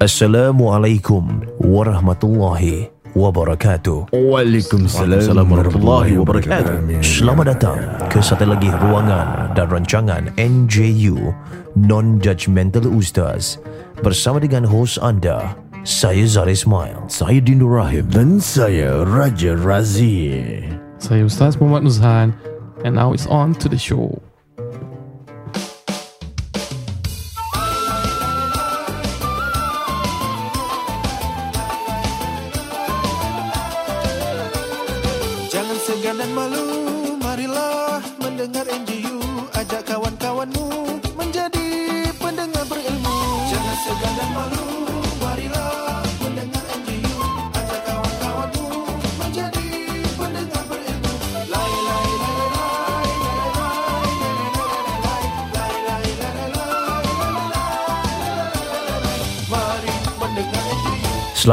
Assalamualaikum warahmatullahi wabarakatuh. Waalaikumsalam warahmatullahi wabarakatuh. Selamat datang ke satu lagi ruangan dan rancangan NJU Non-Judgmental Ustaz bersama dengan hos anda saya Zari Ismail. Saya Dindu Rahim dan saya Raja Razi. Saya Ustaz Muhammad Nuzhan and now it's on to the show.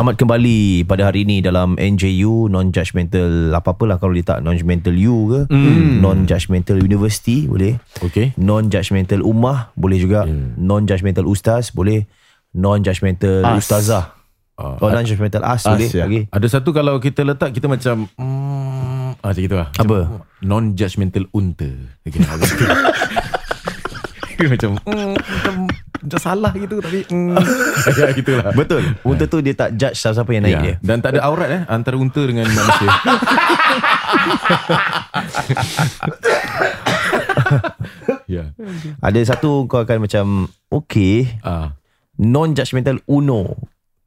Selamat kembali pada hari ini dalam NJU Non-Judgmental Apa-apalah kalau letak Non-Judgmental U ke mm. Non-Judgmental University boleh Okey. Non-Judgmental Ummah boleh juga Non-Judgmental Ustaz boleh Non-Judgmental As. Ustazah Ah, Oh non-judgmental As, As, boleh ya. okay. Ada satu kalau kita letak kita macam mm, ah, macam gitu lah. Apa? Non-judgmental unta. Okay, macam mm, macam salah gitu tapi mm, ya gitulah. Betul Unta tu dia tak judge siapa-siapa yang naik Ya. dia Dan tak ada aurat eh antara unta dengan manusia. ya. Ada satu kau akan macam Okay Ah. Non-judgmental Uno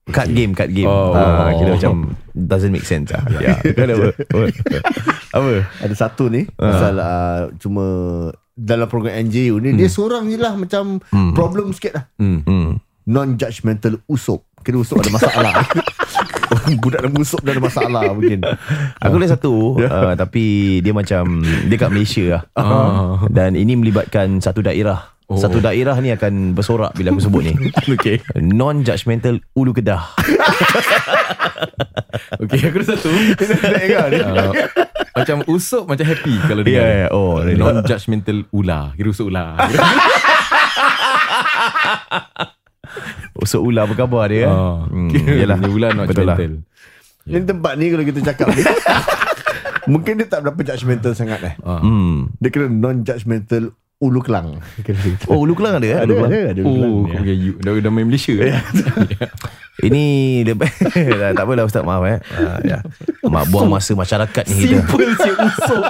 Card game Card game Oh. ah, Kira macam Doesn't make sense lah ya. Ada apa Apa Ada satu ni Pasal uh, Cuma Dalam program NJU ni Dia seorang je lah Macam Problem sikit lah. Hmm. hmm. Non-judgmental usop Kira usop ada masalah. Budak dalam usop Dah ada masalah mungkin. Aku ada satu uh, Tapi Dia macam Dia kat Malaysia lah. Ah. Dan ini melibatkan Satu daerah Oh. Satu daerah ni akan bersorak Bila aku sebut ni Okay. Non-judgmental Ulu Kedah Okay, aku ada satu. uh, macam usop macam happy kalau Ya, dia. ya, oh, really. non-judgmental ular. Kira usop ular. Usuk ular apa khabar dia Ah, hmm, kira Yalah dia ular not Betul lah judgmental. Ni tempat ni Kalau kita cakap ni Mungkin dia tak berapa judgmental sangat eh Ah. hmm. Dia kira non-judgmental Ulu Kelang. Oh Ulu Kelang ada eh? Ada Ulu Kelang. ada ada Ulu Kelang Oh, kau punya you. Dah, dah main Malaysia. Ini dia, dah, Tak apalah Ustaz maaf eh uh, ya. Mak buang masa masyarakat ni kita Simple je usop.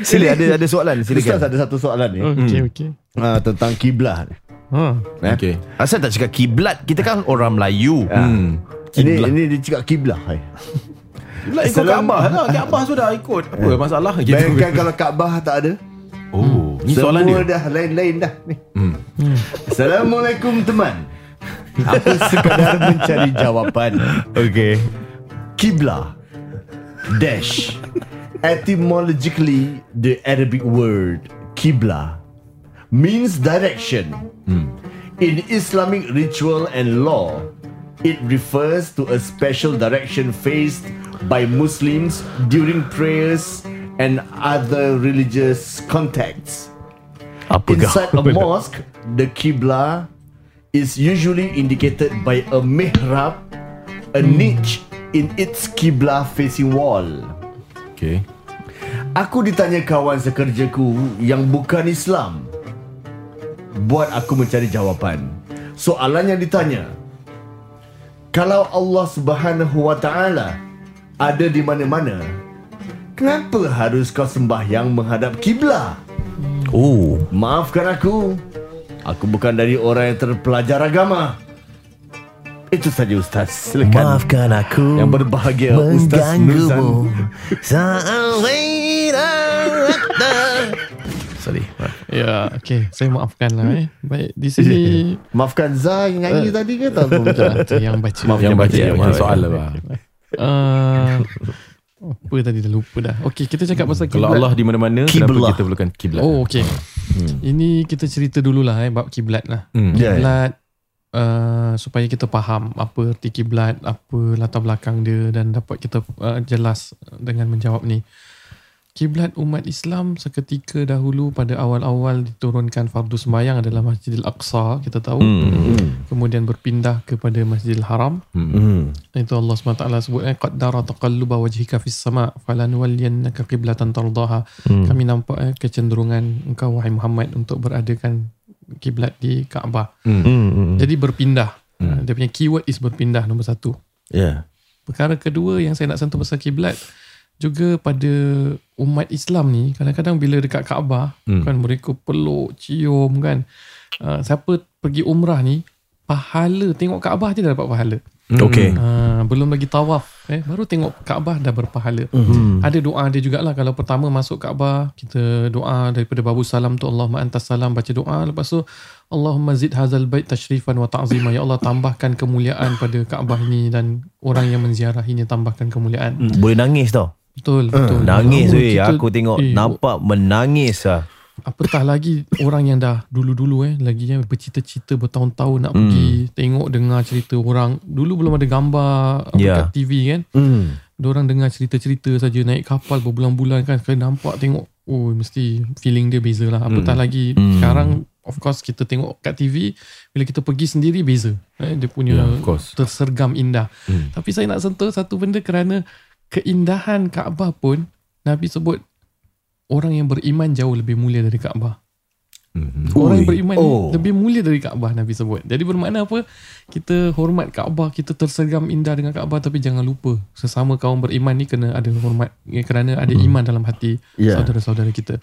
Sila ada ada soalan Ustaz Silakan ada satu soalan ni Okay, okay. uh, Tentang kiblat Ha. eh? Okay. Asal tak cakap kiblat Kita kan orang Melayu Hmm. Ini, ini dia cakap kiblah hai. Lah ikut Kaabah lah. Kaabah sudah ikut. Apa masalah? Gitu. Bayangkan kalau Kaabah tak ada Oh, ni soalan Semua dia. dah lain-lain dah ni. Hmm. Assalamualaikum teman Aku sekadar mencari jawapan Okay Kiblah Dash Etymologically The Arabic word Kiblah Means direction In Islamic ritual and law It refers to a special direction faced by Muslims during prayers and other religious contexts. Apakah Inside a mosque, the Qibla is usually indicated by a mihrab, a niche in its Qibla facing wall. Okay. Aku ditanya kawan sekerjaku yang bukan Islam. Buat aku mencari jawapan. Soalan yang ditanya. Kalau Allah Subhanahu Wa Taala ada di mana-mana, kenapa harus kau sembahyang menghadap kiblah? Oh Maafkan aku. Aku bukan dari orang yang terpelajar agama. Itu saja Ustaz. Silakan. Maafkan aku Yang berbahagia Ustaz Nuzan. Sorry Ya, okay. Saya maafkan lah eh. Baik, di sini Maafkan Zah yang nyanyi tadi ke tak? yang baca. Maaf yang baca Ya, yang maaf. soal lah. Uh, apa tadi dah lupa dah. Okay, kita cakap pasal Kalau kiblat. Allah di mana-mana, Kiblah. kenapa kita perlukan kiblat? Oh, okay. Ini kita cerita dululah eh bab kiblat lah. Hmm. Ya, ya. Kiblat uh, supaya kita faham apa erti kiblat, apa latar belakang dia dan dapat kita uh, jelas dengan menjawab ni. Kiblat umat Islam seketika dahulu pada awal-awal diturunkan fardu sembahyang adalah Masjidil Aqsa kita tahu Hmm. kemudian berpindah kepada Masjidil Haram Hmm. itu Allah SWT sebut eh qaddara taqalluba wajhika fis sama falanuwalliyannaka qiblatan tardaha Hmm. kami nampak eh, kecenderungan engkau wahai Muhammad untuk beradakan kiblat di Kaabah Hmm. Hmm. jadi berpindah Uh, dia punya keyword is berpindah nombor satu Ya. Perkara kedua yang saya nak sentuh pasal kiblat juga pada umat Islam ni kadang-kadang bila dekat Kaabah hmm. kan mereka peluk, cium kan. Uh, siapa pergi umrah ni pahala tengok Kaabah je dah dapat pahala. Okey. Uh, belum lagi tawaf eh baru tengok Kaabah dah berpahala. Hmm. Ada doa dia jugalah kalau pertama masuk Kaabah kita doa daripada babu salam tu Allahumma antas salam baca doa lepas tu Allahumma zid hazal bait tashrifan wa ta'zima ya Allah tambahkan kemuliaan pada Kaabah ini dan orang yang menziarahinya tambahkan kemuliaan. Hmm. Boleh nangis tau. Betul betul. Nangis Lama weh. Aku tengok eh, nampak menangis lah. Apatah lagi orang yang dah dulu-dulu eh lagi yang bercita-cita bertahun-tahun nak Hmm. pergi tengok dengar cerita orang. Dulu belum ada gambar Ya. kat TV kan. Hmm. Diorang dengar cerita-cerita saja naik kapal berbulan-bulan kan sekali nampak tengok oh mesti feeling dia beza lah apatah lagi Hmm. sekarang of course kita tengok kat TV bila kita pergi sendiri beza eh, dia punya Yeah, course. tersergam indah Hmm. tapi saya nak sentuh satu benda kerana keindahan Kaabah pun Nabi sebut orang yang beriman jauh lebih mulia dari Kaabah Mhm. Orang yang beriman Oh. lebih mulia dari Kaabah Nabi sebut. Jadi bermakna apa? Kita hormat Kaabah, kita tersergam indah dengan Kaabah tapi jangan lupa sesama kaum beriman ni kena ada hormat kerana ada iman dalam hati Ya. saudara-saudara kita.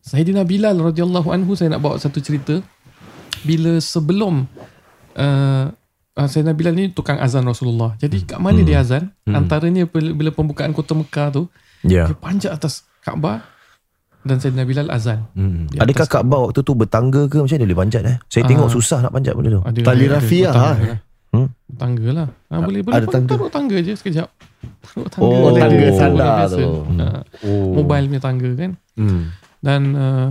Sayyidina Bilal radhiyallahu anhu saya nak bawa satu cerita bila sebelum uh, uh, Sayyidina Bilal ni tukang azan Rasulullah. Jadi kat mana dia azan? Antaranya bila, bila pembukaan kota Mekah tu, Ya. dia panjat atas Kaabah dan Sayyidina Bilal azan. Hmm. Adakah Kaabah waktu tu bertangga ke macam mana dia boleh panjat eh? Saya Ah. tengok susah nak panjat benda tu. Ada, Tali ada, ada rafiah, ha? Hmm? Tangga lah. Ha, boleh boleh ada tangga. taruh tangga je sekejap. Taruh tangga. Oh, boleh tangga sandar tu. Ha, Oh. Mobile punya tangga kan. Hmm. Dan uh,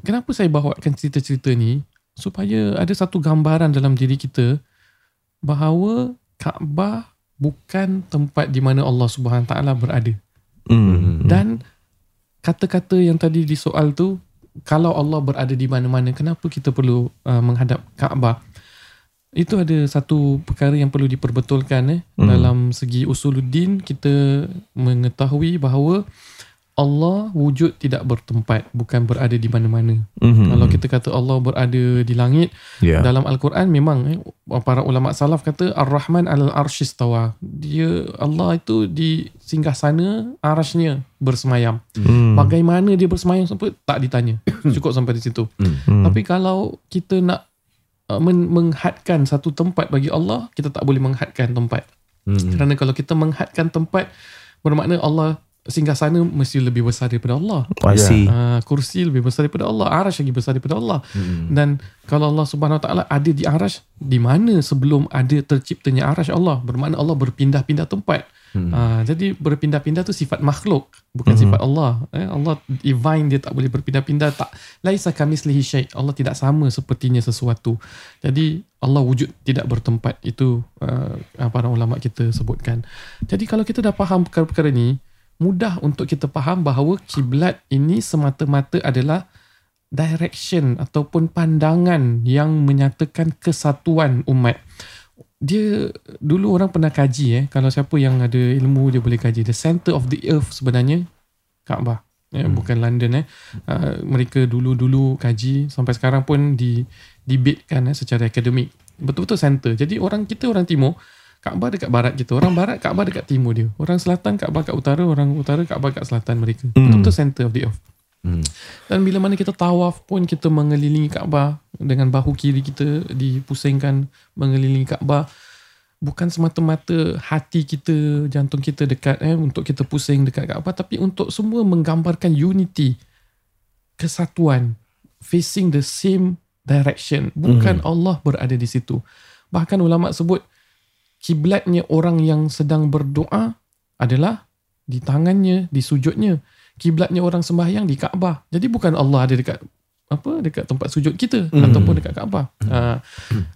kenapa saya bawakan cerita-cerita ni? Supaya ada satu gambaran dalam diri kita bahawa Kaabah bukan tempat di mana Allah Subhanahu Taala berada. Hmm. Dan kata-kata yang tadi di soal tu kalau Allah berada di mana-mana kenapa kita perlu uh, menghadap Kaabah itu ada satu perkara yang perlu diperbetulkan eh Hmm. dalam segi usuluddin kita mengetahui bahawa Allah wujud tidak bertempat bukan berada di mana-mana. Hmm. Kalau kita kata Allah berada di langit ya. dalam al-Quran memang eh, para ulama salaf kata Ar-Rahman alal arsyistawa. Dia Allah itu di singgah sana arasnya bersemayam. Hmm. Bagaimana dia bersemayam sampai tak ditanya. Cukup sampai di situ. Hmm. Tapi kalau kita nak uh, men- menghadkan satu tempat bagi Allah, kita tak boleh menghadkan tempat. Hmm. Kerana kalau kita menghadkan tempat bermakna Allah singgah sana mesti lebih besar daripada Allah. I see. Uh, kursi lebih besar daripada Allah, arash lagi besar daripada Allah. Hmm. Dan kalau Allah Subhanahu Wa Taala ada di arash, di mana sebelum ada terciptanya arash Allah? Bermakna Allah berpindah-pindah tempat. Hmm. Uh, jadi berpindah-pindah tu sifat makhluk, bukan Mhm. sifat Allah. Eh, Allah divine dia tak boleh berpindah-pindah tak. Laisa kamislihi syai. Allah tidak sama sepertinya sesuatu. Jadi Allah wujud tidak bertempat. Itu uh, para ulama kita sebutkan. Jadi kalau kita dah faham perkara-perkara ni, mudah untuk kita faham bahawa kiblat ini semata-mata adalah direction ataupun pandangan yang menyatakan kesatuan umat. Dia dulu orang pernah kaji eh kalau siapa yang ada ilmu dia boleh kaji the center of the earth sebenarnya Kaabah. Eh, hmm. bukan London eh. Uh, mereka dulu-dulu kaji sampai sekarang pun di debatekan eh, secara akademik. Betul-betul center. Jadi orang kita orang timur Kaabah dekat barat kita. Orang barat Kaabah dekat timur dia. Orang selatan Kaabah kat utara, orang utara Kaabah kat selatan mereka. Betul-betul center of the earth. Hmm. Dan bila mana kita tawaf pun kita mengelilingi Kaabah dengan bahu kiri kita dipusingkan mengelilingi Kaabah bukan semata-mata hati kita, jantung kita dekat eh untuk kita pusing dekat Kaabah tapi untuk semua menggambarkan unity, kesatuan, facing the same direction. Bukan Allah berada di situ. Bahkan ulama sebut kiblatnya orang yang sedang berdoa adalah di tangannya, di sujudnya. Kiblatnya orang sembahyang di Kaabah. Jadi bukan Allah ada dekat apa dekat tempat sujud kita Hmm. ataupun dekat Kaabah. Ha,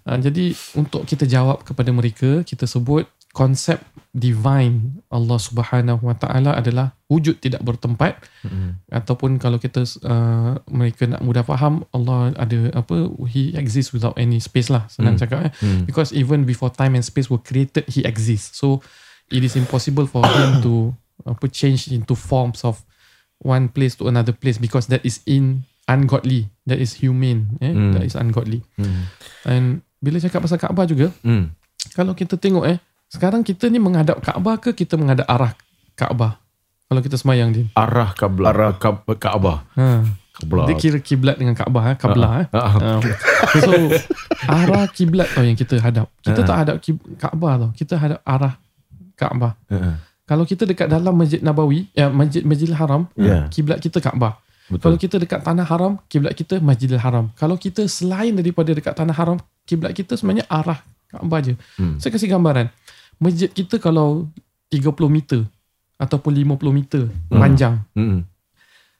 ha, jadi untuk kita jawab kepada mereka, kita sebut konsep divine Allah Subhanahu Wa Taala adalah wujud tidak bertempat Mm. ataupun kalau kita uh, mereka nak mudah faham Allah ada apa he exists without any space lah senang Mm. cakap eh Mm. because even before time and space were created he exists so it is impossible for him to apa change into forms of one place to another place because that is in ungodly that is humane eh? Mm. that is ungodly Mm. and bila cakap pasal Kaabah juga Mm. kalau kita tengok eh sekarang kita ni menghadap Kaabah ke kita menghadap arah Kaabah kalau kita semayang dia Arah kablah. Arah Kaabah. ha. Kablah. dia kira kiblat dengan Kaabah eh? Kablah eh? Ah. Um, so arah kiblat tau yang kita hadap. Kita Ha. tak hadap Kaabah tau. Kita hadap arah Kaabah. Uh-uh. Kalau kita dekat dalam Masjid Nabawi, ya Masjid Masjidil Haram, Ya. kiblat kita Kaabah. Kalau Betul. kita dekat tanah haram, kiblat kita Masjidil Haram. Kalau kita selain daripada dekat tanah haram, kiblat kita sebenarnya arah Kaabah je. Hmm. Saya kasih gambaran. Masjid kita kalau 30 meter ataupun 50 meter Hmm. panjang. Mm.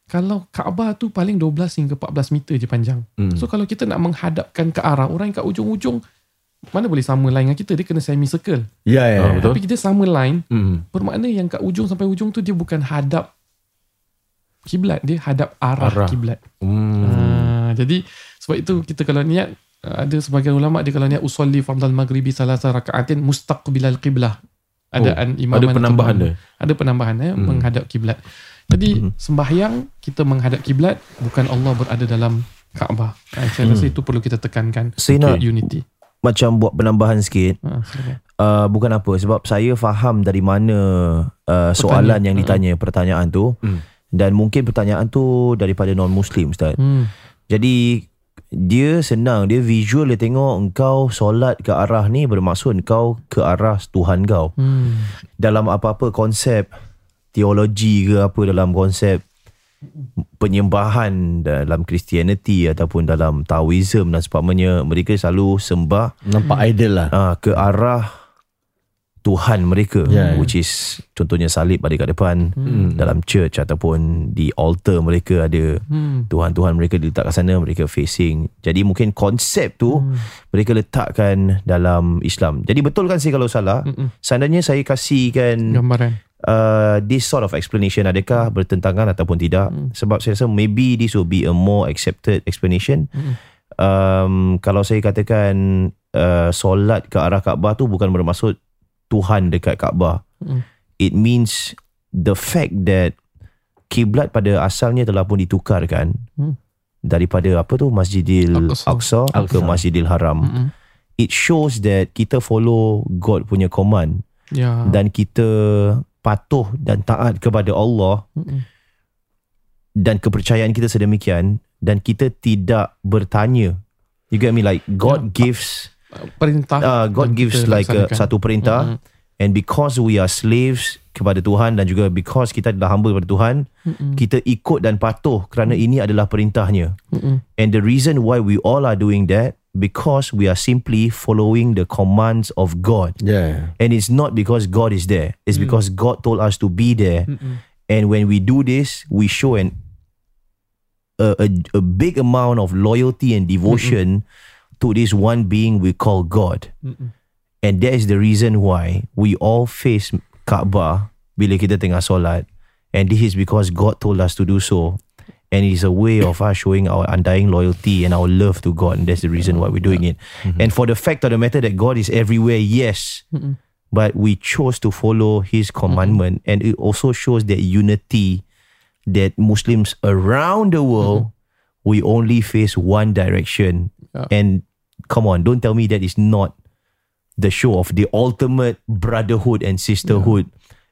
Kalau Kaabah tu paling 12 hingga 14 meter je panjang. Mm. So kalau kita nak menghadapkan ke arah orang yang kat ujung-ujung mana boleh sama line dengan kita dia kena semi circle. Ya, ya. Ah, betul. Tapi kita sama line Mm. bermakna yang kat ujung sampai ujung tu dia bukan hadap kiblat dia hadap arah, Arah. kiblat. Mm. Ah, jadi sebab itu kita kalau niat ada sebagian ulama dia kalau niat usolli fardal maghribi salasa rakaatin mustaqbilal qiblah. Ada Oh, an imaman Ada penambahan ke- dia. Ada penambahan eh Hmm. menghadap kiblat. Jadi sembahyang kita menghadap kiblat bukan Allah berada dalam Kaabah. Ah, saya rasa itu perlu kita tekankan Saya nak unity. macam buat penambahan sikit. Ha, silakan. Uh, bukan apa sebab saya faham dari mana uh, soalan yang ditanya pertanyaan tu Hmm. dan mungkin pertanyaan tu daripada non muslim ustaz. Hmm. Jadi dia senang dia visual dia tengok engkau solat ke arah ni bermaksud engkau ke arah Tuhan kau. Hmm. Dalam apa-apa konsep teologi ke apa dalam konsep penyembahan dalam Christianity ataupun dalam Taoism dan sebagainya mereka selalu sembah Nampak idol lah. uh, ke arah Tuhan mereka Ya, ya. which is contohnya salib ada kat depan Hmm. dalam church ataupun di altar mereka ada Hmm. Tuhan-Tuhan mereka diletak kat sana mereka facing jadi mungkin konsep tu Hmm. mereka letakkan dalam Islam jadi betul kan saya kalau salah Mm-mm. seandainya saya kasihkan Gambaran. uh, this sort of explanation adakah bertentangan ataupun tidak Hmm. sebab saya rasa maybe this will be a more accepted explanation Mm-mm. um, kalau saya katakan uh, solat ke arah Kaabah tu bukan bermaksud Tuhan dekat Kaabah Mm. it means the fact that kiblat pada asalnya telah pun ditukarkan Hmm. daripada apa tu Masjidil Aqsa. Aqsa, ke. Masjidil Haram Mm-mm. it shows that kita follow God punya command Ya. dan kita patuh dan taat kepada Allah Mm-mm. dan kepercayaan kita sedemikian dan kita tidak bertanya you get me like God gives perintah uh, God gives like a, satu perintah Mm-mm. and because we are slaves kepada Tuhan dan juga because kita adalah hamba kepada Tuhan Mm-mm. kita ikut dan patuh kerana ini adalah perintahnya Mm-mm. and the reason why we all are doing that because we are simply following the commands of God Ya. and it's not because God is there it's because God told us to be there Mm-mm. and when we do this we show an a, a, a big amount of loyalty and devotion to this one being we call God Mm-mm. And that is the reason why we all face Kaabah bila kita tengah solat. And this is because God told us to do so. And it is a way of us showing our undying loyalty and our love to God. And that's the reason why we're doing it. And for the fact of the matter that God is everywhere, yes. Mm-mm. But we chose to follow His commandment. And it also shows that unity that Muslims around the world, we only face one direction. Yeah. And come on, don't tell me that is not the show of the ultimate brotherhood and sisterhood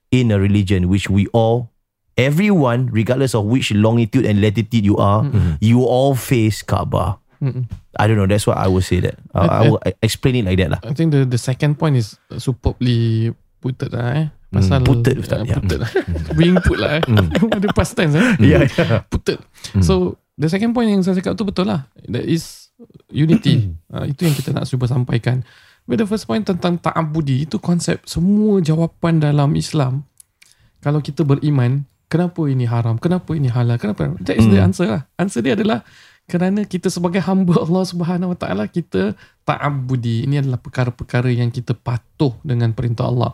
in a religion which we all everyone regardless of which longitude and latitude you are you all face Kaaba Mm-mm. I don't know that's why I would say that I, I will explain it like that lah I think the the second point is superbly putted lah eh. Pasal Ustaz, uh, ya. putted lah. Being put lah eh. Ada past tense eh. Yeah, yeah. Putted. So the second point yang saya cakap tu betul lah. That is unity. uh, itu yang kita nak cuba sampaikan. But the first point tentang ta'abudi itu konsep semua jawapan dalam Islam. Kalau kita beriman, kenapa ini haram? Kenapa ini halal? Kenapa? That is the answer lah. Answer dia adalah kerana kita sebagai hamba Allah Subhanahu Wa Taala kita ta'abudi. Ini adalah perkara-perkara yang kita patuh dengan perintah Allah.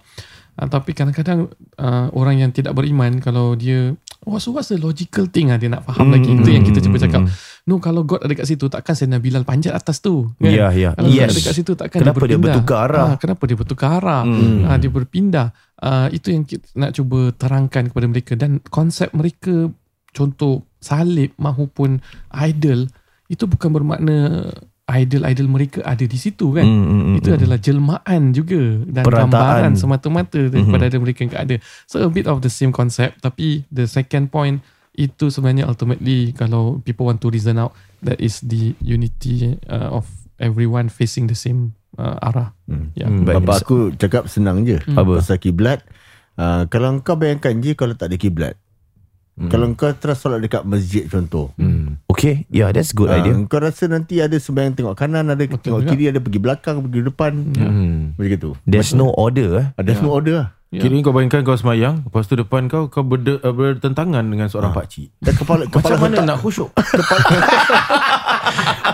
Uh, tapi kadang-kadang uh, orang yang tidak beriman kalau dia so what's the logical thing ah dia nak faham lagi itu yang kita cuba cakap. No kalau God ada kat situ takkan Sayyidina Bilal panjat atas tu. Kan? Ya, ya. Kalau Yes. God ada kat situ takkan Kenapa dia dia berpindah. bertukar arah? Ah, kenapa dia bertukar arah? Hmm. Ah, dia berpindah. Ah, itu yang kita nak cuba terangkan kepada mereka dan konsep mereka contoh salib maupun idol itu bukan bermakna idol-idol mereka ada di situ kan. Mm, mm, mm, Itu mm. adalah jelmaan juga dan Perataan. gambaran semata-mata daripada Mhm. ada mereka yang ada. So a bit of the same concept tapi the second point itu sebenarnya ultimately kalau people want to reason out that is the unity uh, of everyone facing the same uh, arah. Hmm. Ya. Hmm. Baik. Bapa aku cakap senang je. Hmm. Apa? Pasal kiblat. Uh, kalau kau bayangkan je kalau tak ada kiblat. Hmm. Kalau kau terus solat dekat masjid contoh. Hmm. Okay, yeah, that's good Ah, idea. Kau rasa nanti ada sembahyang tengok kanan, ada Betul tengok juga. kiri, ada pergi belakang, pergi depan. Hmm. Begitu. There's no order eh. Ada semua order lah. Ya. Kira kau bayangkan kau semayang Lepas tu depan kau Kau berde, uh, bertentangan dengan seorang pakcik Dan kepala kepala Macam mana nak khusyuk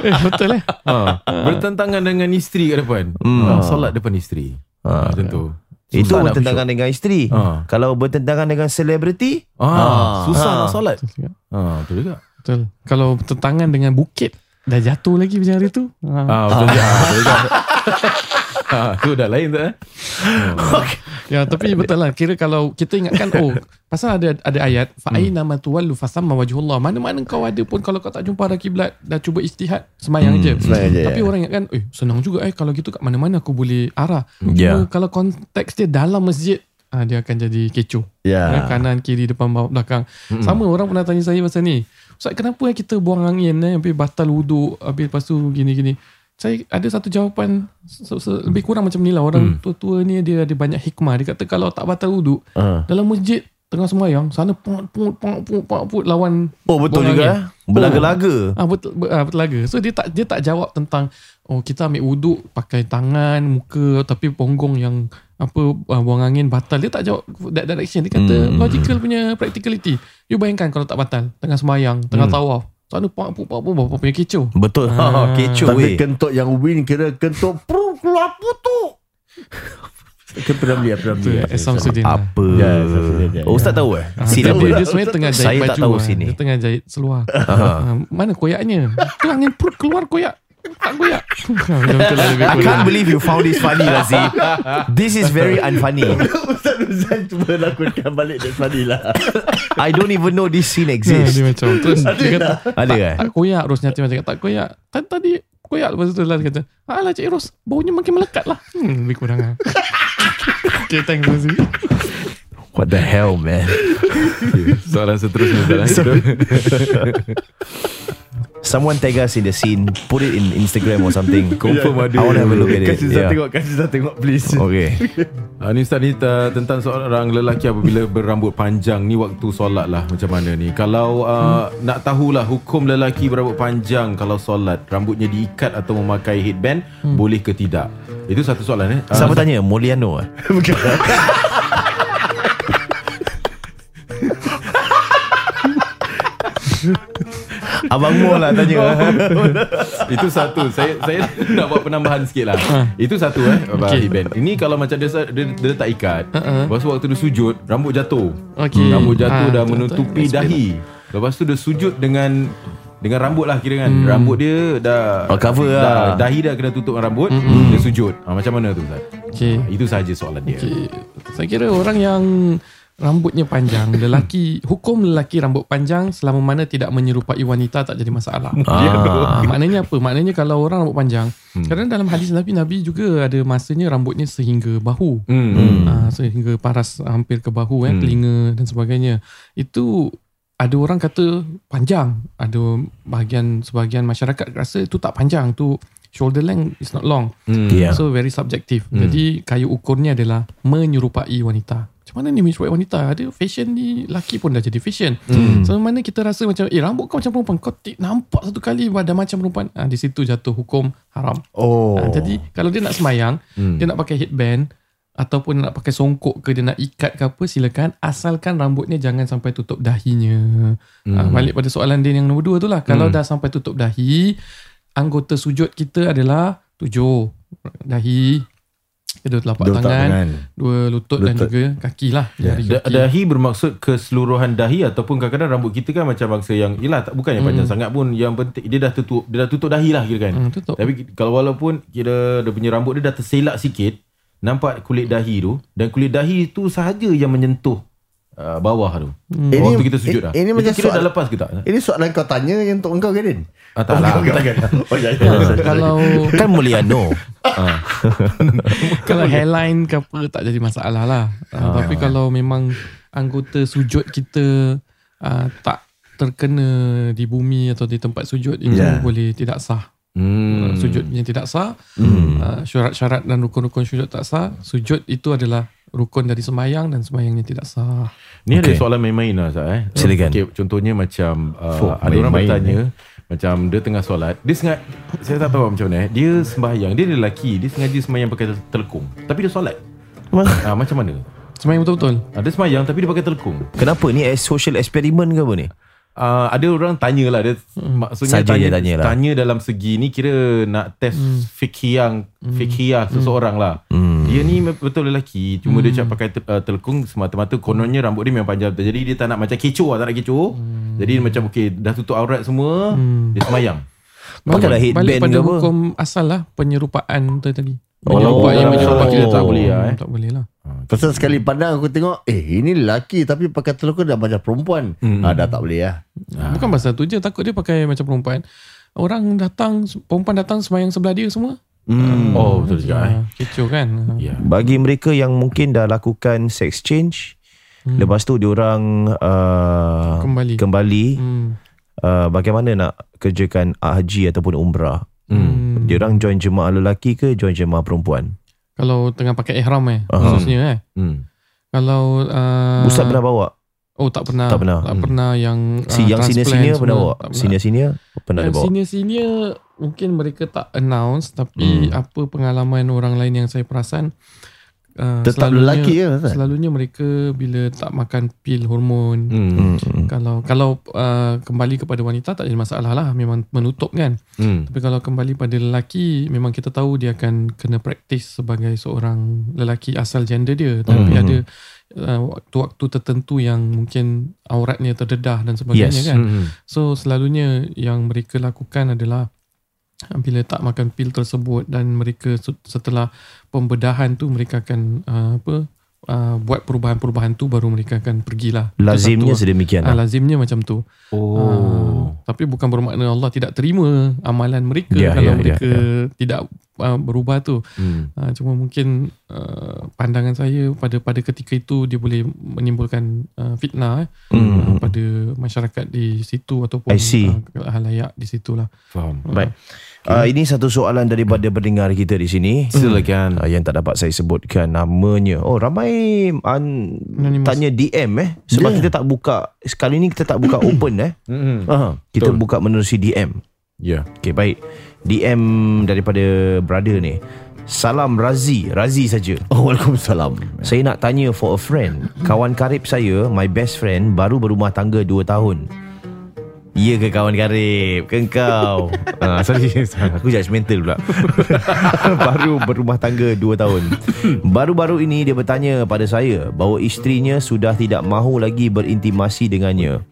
Eh, betul eh. ha, Bertentangan dengan isteri kat depan Hmm. ha, Solat depan isteri Ha. ha, Tentu Itu Susah nak bertentangan dengan isteri. Ha. Kalau bertentangan dengan selebriti, Ah, susah Ha. nak solat. Betul juga. Ha, betul juga. Betul. Kalau tentangan dengan bukit dah jatuh lagi macam hari tu. Ha. Ah, betul juga. Ah, betul juga. Ah, tu dah lain tu eh. Ya, tapi betul lah. Kira kalau kita ingatkan oh, pasal ada ada ayat fa aina ma tuwallu fasamma wajhullah. Mana-mana kau ada pun kalau kau tak jumpa arah kiblat, dah cuba istihad, semayang je. Semayang je, Tapi ya. orang ingatkan, eh senang juga eh kalau gitu kat mana-mana aku boleh arah. Ya. Cuma kalau konteks dia dalam masjid, ah, dia akan jadi kecoh. Ya. Ya. Kanan, kiri, depan, bawah, belakang. Sama orang pernah tanya saya pasal ni. Ustaz kenapa eh kita buang angin eh, habis batal wuduk, habis lepas tu gini-gini. Saya ada satu jawapan lebih kurang macam ni lah. Orang tua-tua ni dia ada banyak hikmah. Dia kata kalau tak batal wuduk, Ah. dalam masjid tengah sembahyang, sana pung pung pung pung pung pung lawan oh betul juga eh. Belaga-laga. Ah betul ah, betul. So dia tak dia tak jawab tentang oh kita ambil wuduk pakai tangan, muka tapi ponggong yang apa uh, buang angin batal. Dia tak jawab that direction. Dia kata Hmm. logical punya practicality. You bayangkan kalau tak batal tengah sembahyang, tengah tawaf. Sana pak puk pak puk apa punya kecoh. Betul. Ah. Ha, kecoh Tapi weh. kentut yang win kira kentut pru keluar putuk. Kan pernah beli, pernah beli. Tu Isam Sudin. lah. Apa? Ya, Samsudin, ya, Oh, Ustaz tahu eh? Scene Dia, apa? dia, sebenarnya tengah jahit Saya baju. tak tahu ah. sini. Dia tengah jahit seluar. Ah, mana koyaknya? Tu angin perut keluar koyak. Tak lebih I can't believe you found this funny Razi. This is very unfunny. Ustaz Ruzan cuba lakonkan balik dan funny lah. I don't even know this scene Ya, exists. dia macam Terus dia kata Ada eh? Tak koyak Ros nyati macam Tak koyak Tadi, tadi koyak Lepas tu lah dia kata Alah Cik Ros Baunya makin melekat lah Hmm lebih kurang lah Okay thanks Razi What the hell man? Soalan seterusnya Ustaz, eh. Someone tag us in the scene, put it in Instagram or something. Confirm ada. I want to have a look at it. Kasih Yeah. tengok, kasih Zat tengok please. Okay. Ah, ni Ustaz ni uh, tentang seorang lelaki apabila berambut panjang ni waktu solat lah macam mana ni. Kalau uh, hmm. nak tahulah hukum lelaki berambut panjang kalau solat rambutnya diikat atau memakai headband hmm. boleh ke tidak? Itu satu soalan eh. Ah, Siapa tanya? Moliano eh? Bukan. Abang Mo lah tanya. Itu satu Saya saya nak buat penambahan sikit lah Itu satu eh Okay. okay. Headband Ini kalau macam dia, dia, dia letak ikat Uh-uh. Lepas tu waktu dia sujud Rambut jatuh Okay. Rambut jatuh Ah, dah menutupi dahi Lepas tu dia sujud dengan dengan rambut lah kira kan hmm. Rambut dia dah Oh, cover dah, lah. Dahi dah kena tutup dengan rambut hmm. Dia sujud ha, Macam mana tu Ustaz? Okay Itu sahaja soalan dia Okay Saya kira orang yang Rambutnya panjang Lelaki Hukum lelaki rambut panjang Selama mana tidak menyerupai wanita Tak jadi masalah Ah, maknanya apa? Maknanya kalau orang rambut panjang, hmm. kadang dalam hadis Nabi Nabi juga ada masanya rambutnya sehingga bahu. hmm. Hmm. Ah, sehingga paras hampir ke bahu eh, Hmm. telinga dan sebagainya. Itu ada orang kata panjang, ada bahagian sebahagian masyarakat rasa itu tak panjang, tu shoulder length is not long. Hmm. Yeah. So very subjective. Hmm. Jadi kayu ukurnya adalah menyerupai wanita. Macam mana ni menyerupai wanita? Ada fashion ni laki pun dah jadi fashion. Hmm. So mana kita rasa macam eh rambut kau macam perempuan kau tik, nampak satu kali dah macam perempuan. Ah di situ jatuh hukum haram. Oh. Ah, jadi kalau dia nak semayang, Hmm. dia nak pakai headband ataupun nak pakai songkok ke dia nak ikat ke apa silakan asalkan rambutnya jangan sampai tutup dahinya. Hmm. Ah, balik pada soalan dia yang nombor dua tu lah. Kalau Hmm. dah sampai tutup dahi, anggota sujud kita adalah tujuh. Dahi, Kedua telapak Dua tangan, telapak tangan. dua lutut, dan Lutut. juga kaki lah. Ya. Da- kaki. dahi bermaksud keseluruhan dahi ataupun kadang-kadang rambut kita kan macam bangsa yang yalah tak bukan yang panjang sangat pun yang penting dia dah tutup dia dah tutup dahi lah kira kan. Hmm, tutup. Tapi kalau walaupun kira dia punya rambut dia dah terselak sikit nampak kulit dahi tu dan kulit dahi tu sahaja yang menyentuh uh, bawah tu. Ini- Waktu kita sujud ini- dah. ini macam kira soal- dah lepas ke tak? Ini soalan kau tanya yang untuk engkau ke Din? Ah, tak lah. Oh ya. ya. kalau Kan Mulyano. kalau hairline ke apa tak jadi masalah lah. Uh, tapi kalau memang anggota sujud kita uh, tak terkena di bumi atau di tempat sujud itu Ya. boleh tidak sah. Hmm. Sujud yang tidak sah, uh, syarat-syarat dan rukun-rukun sujud tak sah. Sujud itu adalah rukun dari semayang dan semayangnya tidak sah. Ni Okay. ada soalan main-main lah Zat, eh. Silakan. Okay, contohnya macam uh, Fuh, ada orang bertanya macam dia tengah solat, dia sengaja saya tak tahu macam mana eh. Dia sembahyang, dia lelaki, dia sengaja sembahyang pakai tel- telekung. Tapi dia solat. Ah macam mana? Semayang betul-betul. Ah, dia sembahyang tapi dia pakai telekung. Kenapa ni eh, social experiment ke apa ni? Uh, ada orang tanya lah dia maksudnya Saja tanya, tanya lah. tanya dalam segi ni kira nak test fikiang fikiah seseorang lah. Hmm. Dia ni betul lelaki cuma dia cakap pakai te- uh, telekung semata-mata kononnya rambut dia memang panjang jadi dia tak nak macam kecoh lah tak nak kecoh. Jadi dia macam okey dah tutup aurat semua dia semayang. Balik, headband balik pada apa? hukum asal lah penyerupaan tu tadi. Oh, Menyerupai yang oh, menyerupai oh. kita tak boleh lah, eh. Tak boleh lah. Pasal sekali pandang aku tengok Eh ini lelaki Tapi pakai telur dah macam perempuan Hmm. ah, Dah tak boleh lah Bukan pasal tu je takut dia pakai macam perempuan. Orang datang perempuan datang semayang sebelah dia semua. Hmm. Oh betul juga eh. Ah, kecoh kan. Ya. Bagi mereka yang mungkin dah lakukan sex change, Hmm. lepas tu diorang uh, Kembali. kembali Hmm. uh, bagaimana nak kerjakan haji ataupun umrah? Hmm. Diorang join jemaah lelaki ke join jemaah perempuan? Kalau tengah pakai ihram eh Aha. khususnya eh. Hmm. Kalau uh, Ustaz pernah bawa? Oh tak pernah. Tak pernah. Tak Hmm. pernah yang Si ah, yang transplant senior-senior pernah bawa? Tak pernah. Senior-senior pernah ada Yang bawa? Senior-senior mungkin mereka tak announce tapi Hmm. apa pengalaman orang lain yang saya perasan uh, Tetap selalunya- lelaki je Ustaz? Selalunya mereka bila tak makan pil hormon Hmm. Hmm. hmm. kalau kalau uh, kembali kepada wanita tak ada masalah lah memang menutup kan Hmm. tapi kalau kembali pada lelaki memang kita tahu dia akan kena praktis sebagai seorang lelaki asal gender dia tapi Mhm. ada uh, waktu-waktu tertentu yang mungkin auratnya terdedah dan sebagainya Yes. kan Hmm. so selalunya yang mereka lakukan adalah bila tak makan pil tersebut dan mereka se- setelah pembedahan tu mereka akan uh, apa uh, buat perubahan-perubahan tu baru mereka akan pergilah Lazimnya satu- sedemikian. Lah. lazimnya macam tu. Oh. Ah, tapi bukan bermakna Allah tidak terima amalan mereka Ya, kalau ya, ya, mereka tidak uh, berubah tu. Hmm. Uh, cuma mungkin uh, pandangan saya pada pada ketika itu dia boleh menimbulkan uh, fitnah eh, Hmm. uh, pada masyarakat di situ ataupun uh, halayak di situlah. Faham. Baik. Uh, ini satu soalan daripada pendengar kita di sini. Silakan. Uh, yang tak dapat saya sebutkan namanya. Oh ramai an, Anonymous. tanya DM eh sebab Ya. kita tak buka sekali ni kita tak buka open eh. Hmm. Aha, kita Betul. buka menerusi DM. Ya. Okey baik. DM daripada brother ni. Salam Razi, Razi saja. Oh Waalaikumsalam Saya nak tanya for a friend. Kawan karib saya, my best friend baru berumah tangga 2 tahun. Ya ke kawan karib? Ke kau? ah, sorry, aku judgemental pula. baru berumah tangga 2 tahun. Baru-baru ini dia bertanya pada saya bahawa isterinya sudah tidak mahu lagi berintimasi dengannya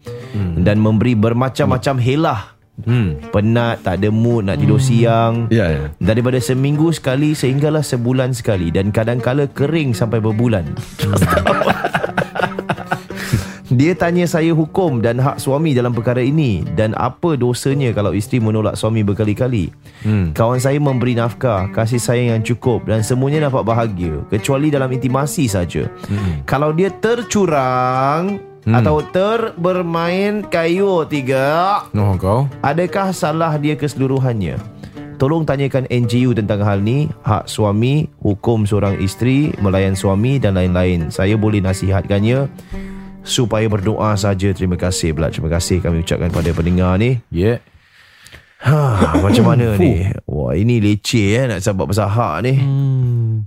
dan memberi bermacam-macam helah. Hmm. Penat, tak ada mood nak tidur siang. Ya ya Daripada seminggu sekali sehinggalah sebulan sekali dan kadang-kala kering sampai berbulan. Dia tanya saya hukum dan hak suami dalam perkara ini dan apa dosanya kalau isteri menolak suami berkali-kali. Hmm. Kawan saya memberi nafkah, kasih sayang yang cukup dan semuanya nampak bahagia kecuali dalam intimasi saja. Hmm. Kalau dia tercurang atau terbermain kayu tiga, Oh kau. Adakah salah dia keseluruhannya? Tolong tanyakan NGU tentang hal ni, hak suami, hukum seorang isteri, melayan suami dan lain-lain. Saya boleh nasihatkannya supaya berdoa saja. Terima kasih pula. Terima kasih kami ucapkan pada pendengar ni. Yeah. Ha, macam mana ni? Wah, ini leceh eh nak sebab pasal hak ni. Hmm.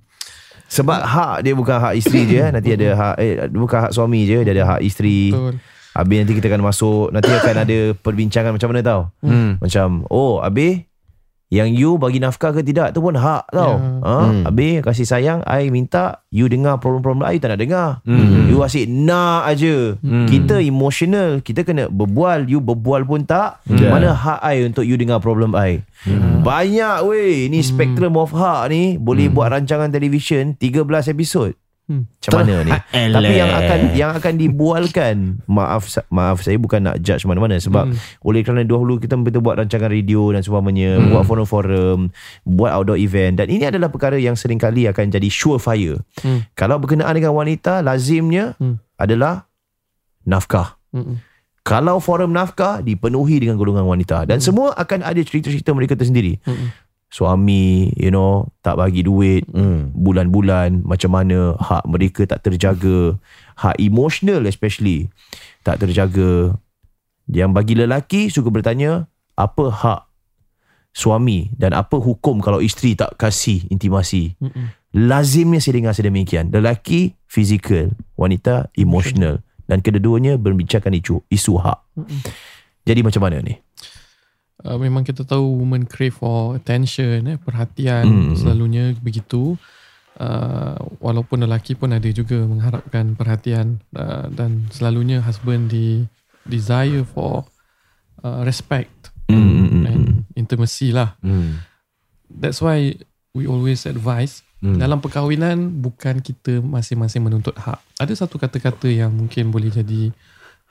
Sebab hak dia bukan hak isteri je eh. Nanti ada hak eh bukan hak suami je, dia ada hak isteri. Betul. Habis nanti kita akan masuk Nanti akan ada perbincangan macam mana tau Hmm. Macam Oh habis Yang you bagi nafkah ke tidak tu pun hak tau. Ya. Ha? Habis kasih sayang, I minta you dengar problem-problem I tak nak dengar. Hmm. You asyik nak aja. Kita emotional, kita kena berbual, you berbual pun tak. Ya. Mana hak I untuk you dengar problem I? Banyak weh, ni spectrum of hak ni boleh buat rancangan televisyen 13 episod. Hmm. Macam mana ni? Tapi yang akan yang akan dibualkan, maaf maaf saya bukan nak judge mana-mana sebab hmm. oleh kerana dahulu kita kita buat rancangan radio dan sebagainya, hmm. buat forum-forum, buat outdoor event dan ini adalah perkara yang sering kali akan jadi surefire. Hmm. Kalau berkenaan dengan wanita, lazimnya Hmm. adalah nafkah. Mm-mm. Kalau forum nafkah dipenuhi dengan golongan wanita dan semua akan ada cerita-cerita mereka tersendiri. Mm-mm. Suami, you know, tak bagi duit Hmm. bulan-bulan macam mana hak mereka tak terjaga, hak emotional especially tak terjaga. Yang bagi lelaki suka bertanya, apa hak suami dan apa hukum kalau isteri tak kasih intimasi? Mm-mm. Lazimnya saya dengar sedemikian. Lelaki fizikal, wanita emotional dan kedua-duanya berbincangkan isu, isu hak. Jadi macam mana ni? Uh, memang kita tahu women crave for attention eh, perhatian Hmm. selalunya begitu uh, walaupun lelaki pun ada juga mengharapkan perhatian uh, dan selalunya husband di desire for uh, respect Hmm. and intimacy lah Hmm. that's why we always advise Hmm. dalam perkahwinan bukan kita masing-masing menuntut hak ada satu kata-kata yang mungkin boleh jadi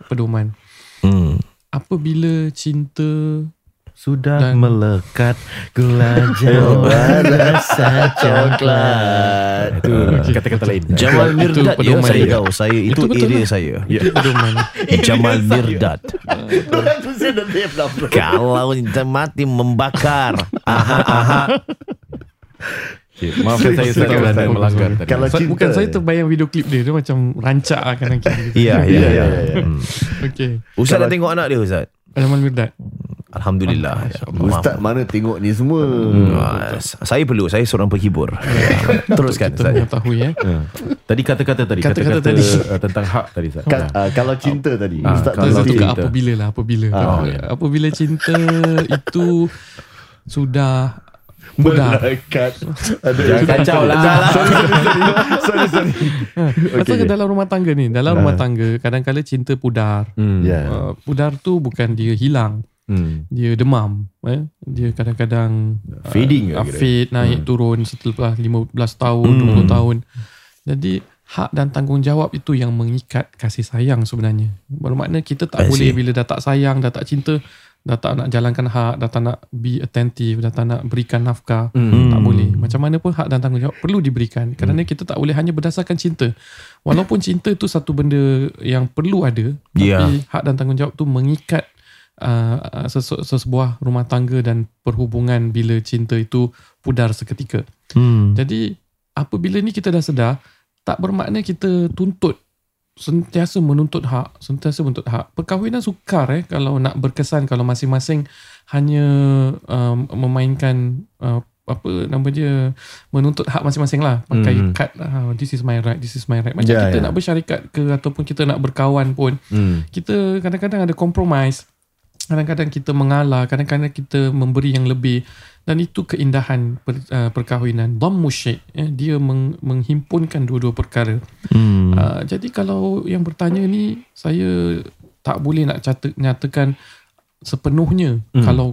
pedoman Hmm. apabila cinta Sudah Dan- melekat gula jawa rasa coklat. Itu kata-kata lain. Jamal Itu Mirdad ya saya dia. tahu. Saya itu, Itu area lah. saya. itu pedoman Jamal Mirdad. Kalau kita mati membakar. Aha, aha. Okay, maafkan saya saya kerana sorry. melanggar tadi. Kalau cinta Bukan saya terbayang video klip dia Dia macam rancak kanan kiri Ya, ya, Ya, ya. ya, ya. Hmm. Okay Ustaz dah tengok anak dia Ustaz? Jamal Mirdad Alhamdulillah. Ya, Ustaz mana tengok ni semua Ah, saya perlu, saya seorang penghibur. Teruskan Kita Ustaz. mengetahui eh Ha. Tadi kata-kata tadi Kata-kata tadi. uh, Tentang hak tadi Ustaz. Ka- ah, Kalau cinta tadi Ah, Ustaz kalau tukar cinta. apabila lah Apabila Ah, Apa- Apabila cinta itu Sudah Pudar Melekat Ada Jangan kacau lah. Sorry sorry Pasal ke dalam rumah tangga ni Dalam rumah tangga Kadang-kadang cinta pudar Hmm. Ya uh, Pudar tu bukan dia hilang Hmm. Dia demam eh? Dia kadang-kadang Fading uh? Fade naik turun Setelah 15 tahun 20 tahun Jadi Hak dan tanggungjawab itu yang mengikat kasih sayang sebenarnya. Bermakna kita tak I boleh see. bila dah tak sayang, dah tak cinta, dah tak nak jalankan hak, dah tak nak be attentive, dah tak nak berikan nafkah. Hmm. Tak boleh. Macam mana pun hak dan tanggungjawab perlu diberikan. Kerana kita tak boleh hanya berdasarkan cinta. Walaupun cinta itu satu benda yang perlu ada, tapi hak dan tanggungjawab tu mengikat uh, sesu- sesebuah rumah tangga dan perhubungan bila cinta itu pudar seketika. Hmm. Jadi apabila ni kita dah sedar, tak bermakna kita tuntut sentiasa menuntut hak, sentiasa menuntut hak. Perkahwinan sukar eh kalau nak berkesan kalau masing-masing hanya um, memainkan uh, apa nama dia menuntut hak masing-masing lah pakai Hmm. kad uh, this is my right this is my right macam Ya, kita ya. nak bersyarikat ke ataupun kita nak berkawan pun Hmm. kita kadang-kadang ada compromise kadang-kadang kita mengalah kadang-kadang kita memberi yang lebih dan itu keindahan per, uh, perkahwinan dhammu syai' eh, dia meng, menghimpunkan dua-dua perkara Hmm. uh, jadi kalau yang bertanya ni saya tak boleh nak cata, nyatakan sepenuhnya Hmm. kalau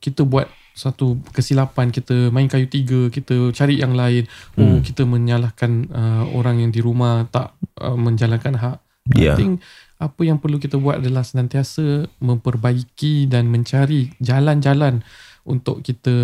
kita buat satu kesilapan kita main kayu tiga kita cari yang lain oh kita menyalahkan uh, orang yang di rumah tak uh, menjalankan hak Ya. I think apa yang perlu kita buat adalah senantiasa memperbaiki dan mencari jalan-jalan untuk kita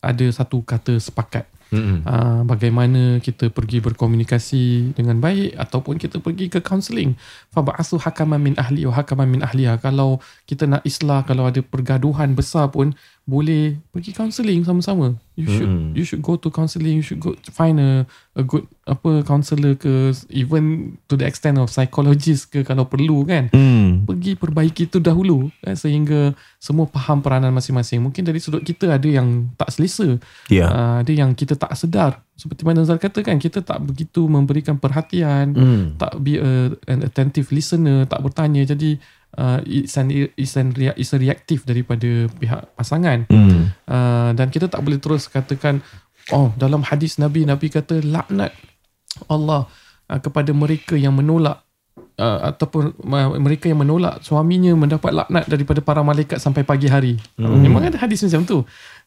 ada satu kata sepakat. Hmm. Uh, bagaimana kita pergi berkomunikasi dengan baik ataupun kita pergi ke counselling. Faba'asu hakaman min ahli wa hakaman min ahliha. Kalau kita nak islah, kalau ada pergaduhan besar pun boleh pergi counselling sama-sama. You should Mm-mm. you should go to counselling, you should go to find a a good apa counselor ke even to the extent of psychologist ke kalau perlu kan Hmm. pergi perbaiki itu dahulu eh, sehingga semua faham peranan masing-masing. Mungkin dari sudut kita ada yang tak selesa, Ya. uh, ada yang kita tak sedar. Seperti mana Zal kata kan, kita tak begitu memberikan perhatian, Hmm. tak be a, an attentive listener, tak bertanya. Jadi uh, isan isan isan reaktif daripada pihak pasangan Hmm. uh, dan kita tak boleh terus katakan oh dalam hadis Nabi Nabi kata laknat Allah uh, kepada mereka yang menolak uh, ataupun uh, mereka yang menolak suaminya mendapat laknat daripada para malaikat sampai pagi hari. Hmm. Memang ada hadis macam tu.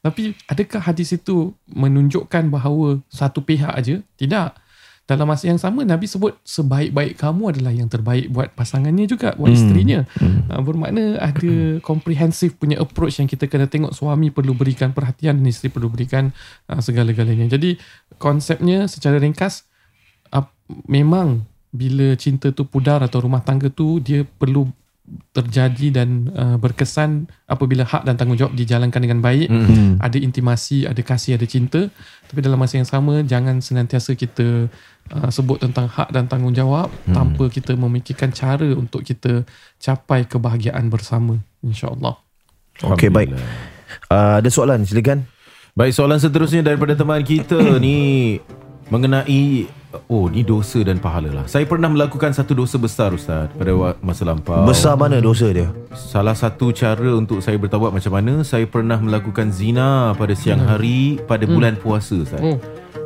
Tapi adakah hadis itu menunjukkan bahawa satu pihak aja? Tidak. Dalam masa yang sama Nabi sebut sebaik-baik kamu adalah yang terbaik buat pasangannya juga, buat hmm. isterinya. Hmm. Uh, bermakna ada comprehensive punya approach yang kita kena tengok suami perlu berikan perhatian dan isteri perlu berikan uh, segala-galanya. Jadi konsepnya secara ringkas uh, memang bila cinta tu pudar atau rumah tangga tu dia perlu terjadi dan uh, berkesan apabila hak dan tanggungjawab dijalankan dengan baik Hmm. ada intimasi ada kasih ada cinta tapi dalam masa yang sama jangan senantiasa kita uh, sebut tentang hak dan tanggungjawab hmm. tanpa kita memikirkan cara untuk kita capai kebahagiaan bersama insyaallah Okey, baik. Uh, ada soalan, silakan. Baik soalan seterusnya daripada teman kita ni mengenai oh ni dosa dan pahala lah. Saya pernah melakukan satu dosa besar Ustaz pada masa lampau. Besar mana dosa dia? Salah satu cara untuk saya bertaubat macam mana Saya pernah melakukan zina pada siang hari Pada bulan puasa Ustaz Oh.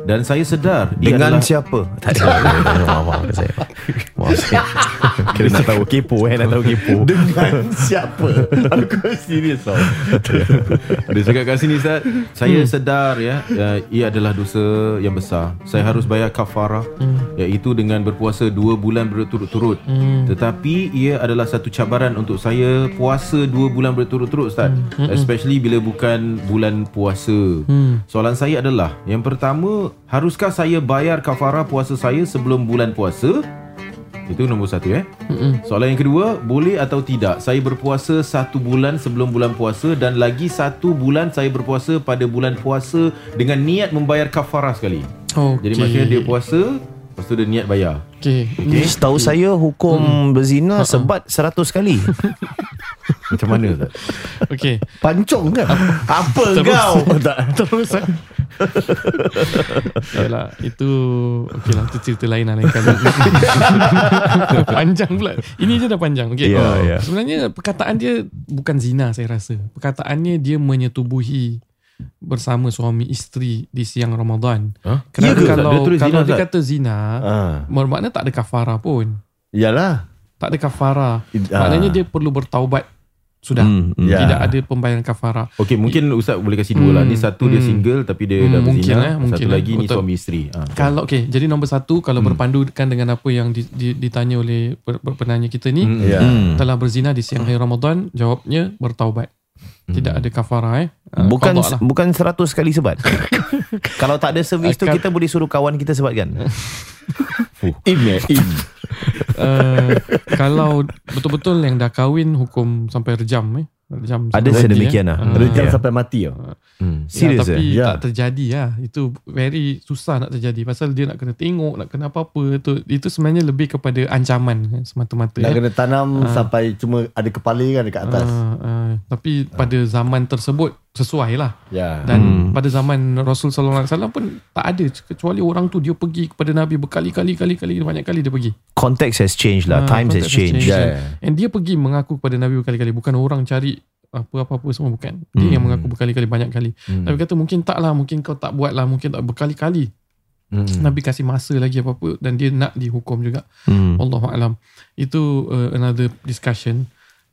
Dan saya sedar Dengan adalah, siapa? Tak ada. Maaf, maaf saya. Maaf saya. Kira nak tahu kepo eh, nak tahu kepo. Dengan siapa? Aku serius tau. Dia cakap kat sini Ustaz Saya sedar ya uh, Ia adalah dosa yang besar Saya harus bayar kafarah Iaitu dengan berpuasa dua bulan berturut-turut Tetapi ia adalah satu cabaran untuk saya Puasa dua bulan berturut-turut Ustaz Especially bila bukan bulan puasa Soalan saya adalah Yang pertama Haruskah saya bayar kafarah puasa saya sebelum bulan puasa? Itu nombor satu eh Soalan yang kedua Boleh atau tidak Saya berpuasa satu bulan sebelum bulan puasa Dan lagi satu bulan saya berpuasa pada bulan puasa Dengan niat membayar kafarah sekali okay. Jadi maksudnya dia puasa Lepas tu dia niat bayar okay. Okay. Setahu saya hukum berzina sebat 100 kali. Macam mana Ustaz? okay. Pancong kan? Apa kau? Tak. Terus. Yalah Itu Okay lah Itu cerita lain lah lain kali Panjang pula Ini je dah panjang okay. Ya, ya. Sebenarnya perkataan dia Bukan zina saya rasa Perkataannya dia menyetubuhi Bersama suami isteri Di siang Ramadan Huh? Kerana Ya ke, Ustaz? kalau Dia Kalau zina, dia kata zina Ah. Bermakna tak ada kafara pun Yalah. Tak ada kafara Ah. Maknanya dia perlu bertaubat Sudah Hmm, hmm. Ya. Tidak ada pembayaran kafara Okey mungkin Ustaz boleh kasih dua lah Ni satu dia Hmm. single Tapi dia Hmm, dah mungkin, berzina eh, mungkin, Satu eh. lagi ni Betul. suami isteri ha. Kalau okay, jadi nombor satu kalau hmm. berpandukan dengan apa yang di, di, ditanya oleh per, per, penanya kita ni, hmm. Ya. Hmm. telah berzina di siang hari Ramadan, jawabnya bertaubat. Tidak ada kafara eh. Ah, Bukan lah. bukan 100 kali sebat. Kalau tak ada servis tu kita boleh suruh kawan kita sebatkan. In eh, in. Uh, kalau betul-betul yang dah kahwin hukum sampai rejam eh. Rejam Ada sedemikian mati, lah. eh. Rejam Ya. sampai mati tau. hmm. Ya, Serius tapi eh? Ya. tak terjadi lah. Itu very susah nak terjadi. Pasal dia nak kena tengok, nak kena apa-apa. Itu, itu sebenarnya lebih kepada ancaman eh, semata-mata. Nak eh. kena tanam sampai cuma ada kepala kan dekat atas. Ah, ah. tapi pada zaman tersebut sesuai lah. Ya. Dan Hmm. pada zaman Rasul sallallahu alaihi wasallam pun tak ada kecuali orang tu dia pergi kepada Nabi berkali-kali kali-kali banyak kali dia pergi. Context has changed lah. Ah, Times has context has changed. changed. Ya. And dia pergi mengaku kepada Nabi berkali-kali bukan orang cari apa-apa semua bukan. Dia yang mengaku berkali-kali banyak kali. Hmm. Nabi kata mungkin tak lah, mungkin kau tak buat lah, mungkin tak berkali-kali. Hmm. Nabi kasih masa lagi apa-apa dan dia nak dihukum juga. Hmm. Allah alam. Itu uh, another discussion.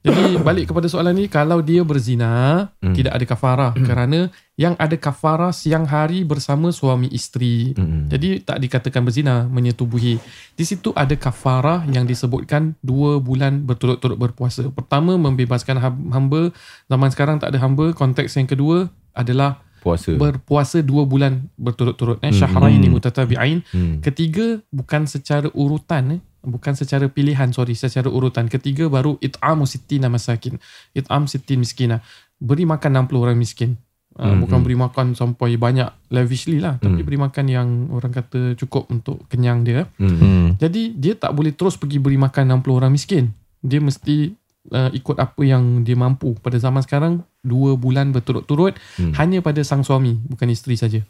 Jadi balik kepada soalan ni kalau dia berzina Hmm. tidak ada kafarah kerana yang ada kafarah siang hari bersama suami isteri. Hmm. Jadi tak dikatakan berzina menyetubuhi. Di situ ada kafarah yang disebutkan dua bulan berturut-turut berpuasa. Pertama membebaskan ham- hamba. Zaman sekarang tak ada hamba. Konteks yang kedua adalah Puasa berpuasa dua bulan berturut-turut. Eh, syahraini mutatabi'ain. Hmm. Ketiga bukan secara urutan eh. Bukan secara pilihan sorry secara urutan. Ketiga baru it'amu sittina masakin. It'am sittin miskina. Beri makan 60 orang miskin. Uh, Hmm, bukan hmm. beri makan sampai banyak lavishly lah tapi Hmm. beri makan yang orang kata cukup untuk kenyang dia. Hmm. Hmm. Jadi dia tak boleh terus pergi beri makan 60 orang miskin. Dia mesti uh, ikut apa yang dia mampu. Pada zaman sekarang dua bulan berturut-turut Hmm. hanya pada sang suami bukan isteri saja.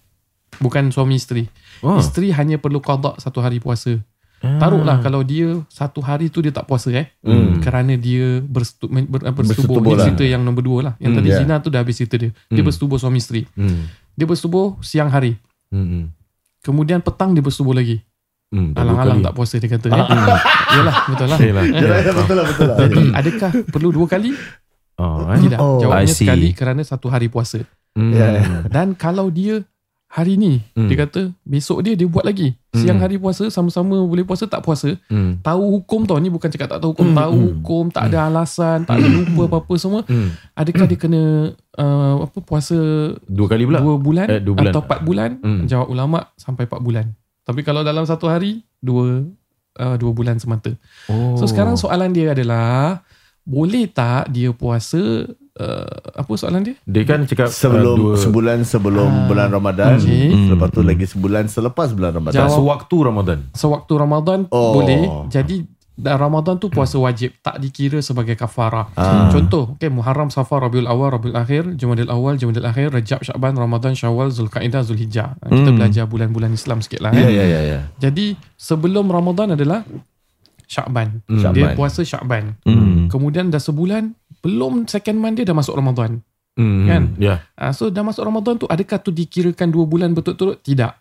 Bukan suami isteri. Oh. Isteri hanya perlu qada satu hari puasa. Taruhlah kalau dia satu hari tu dia tak puasa eh. Hmm. Kerana dia bersetu, ber, bersetubuh. Bersetubuh Ini lah. cerita yang nombor dua lah. Yang Hmm, tadi yeah. zina tu dah habis cerita dia. Dia bersetubuh suami isteri. Hmm. Dia bersetubuh siang hari. Hmm. Kemudian petang dia bersetubuh lagi. Hmm, Alang-alang tak puasa dia kata. Eh. Yalah betul lah. Yalah. Betul lah, betul lah. Jadi adakah perlu dua kali? Oh, eh? Tidak. Oh, Jawabnya sekali kerana satu hari puasa. Hmm. Ya. Dan kalau dia hari ni Hmm. dia kata besok dia dia buat lagi. Siang Hmm. hari puasa sama-sama boleh puasa tak puasa. Hmm. Tahu hukum tau ni bukan cakap tak tahu hukum, Hmm, tahu hmm. hukum, tak ada alasan, tak ada lupa apa-apa semua. Hmm. Adakah dia kena uh, apa puasa Dua kali pula. dua bulan, Eh, dua bulan. atau empat bulan? Hmm. Jawab ulama sampai empat bulan. Tapi kalau dalam satu hari dua uh, dua bulan semata. Oh. So sekarang soalan dia adalah boleh tak dia puasa uh, apa soalan dia? dia kan cakap Sebelum uh, dua, sebulan sebelum Ah. bulan Ramadan, Okey. lepas tu lagi sebulan selepas bulan Ramadan. Jawab. sewaktu Ramadan. Sewaktu Ramadan Oh. boleh. Jadi dan Ramadan tu puasa wajib tak dikira sebagai kafarah. Ah. Contoh, okay, Muharram, Safar, Rabiul Awal, Rabiul Akhir, Jumadil Awal, Jumadil Akhir, Rajab, Syaban, Ramadan, Syawal, Zulkaidah, Zulhijjah. Ah, Kita Hmm. belajar bulan-bulan Islam sikit lah. Ya Eh. ya ya ya. Jadi sebelum Ramadan adalah Syakban. Hmm. Dia puasa Syakban. Hmm. Kemudian dah sebulan, belum second month dia dah masuk Ramadan. Hmm. Kan? Ya. Ah, so dah masuk Ramadan tu adakah tu dikirakan dua bulan betul-betul? Tidak.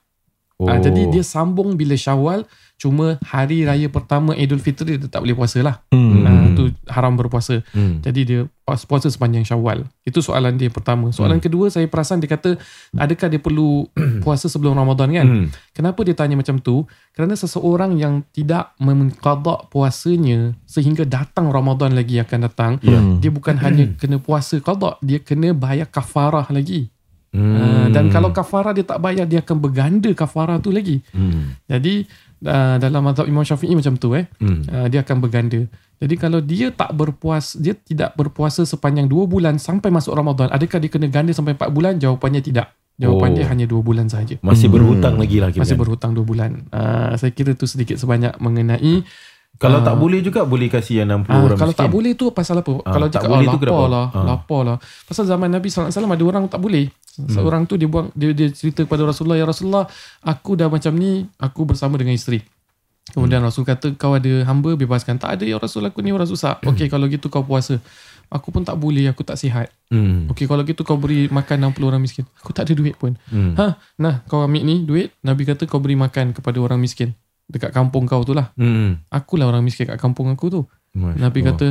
Oh. Ah, jadi dia sambung bila Syawal cuma hari raya pertama Idul Fitri dia tak boleh puasa lah. Hmm. Ah, tu haram berpuasa. Hmm. Jadi dia puas- puasa sepanjang Syawal. Itu soalan dia pertama. Soalan Hmm. kedua saya perasan dia kata adakah dia perlu puasa sebelum Ramadan kan? Hmm. Kenapa dia tanya macam tu? Kerana seseorang yang tidak mengqada puasanya sehingga datang Ramadan lagi akan datang, Ya. dia bukan hanya kena puasa qada, dia kena bayar kafarah lagi. Hmm. Uh, dan kalau kafarah dia tak bayar dia akan berganda kafarah tu lagi. hmm. Jadi uh, dalam mazhab Imam Syafi'i macam tu eh. Hmm. Uh, dia akan berganda. Jadi kalau dia tak berpuas, dia tidak berpuasa sepanjang 2 bulan sampai masuk Ramadan, adakah dia kena ganda sampai 4 bulan? Jawapannya tidak. Jawapan Oh. dia hanya 2 bulan sahaja. Masih berhutang lagi lah Masih kan? berhutang 2 bulan. Uh, saya kira tu sedikit sebanyak mengenai Kalau Ah. tak boleh juga boleh kasih yang 60 Ah, orang kalau miskin. tak boleh tu pasal apa? Ah, kalau tak cakap boleh oh, tu lapar lah, Ah. lapar lah. Pasal zaman Nabi SAW ada orang tak boleh. Seorang tu dia buang dia, dia cerita kepada Rasulullah, ya Rasulullah, aku dah macam ni, aku bersama dengan isteri. Kemudian Rasul kata kau ada hamba bebaskan. Tak ada ya Rasul aku ni orang susah. Okey kalau gitu kau puasa. Aku pun tak boleh, aku tak sihat. Hmm. Okey kalau gitu kau beri makan 60 orang miskin. Aku tak ada duit pun. Hmm. Ha, nah kau ambil ni duit, Nabi kata kau beri makan kepada orang miskin dekat kampung kau tu lah. Hmm. Akulah orang miskin kat kampung aku tu. Masya Nabi Allah. kata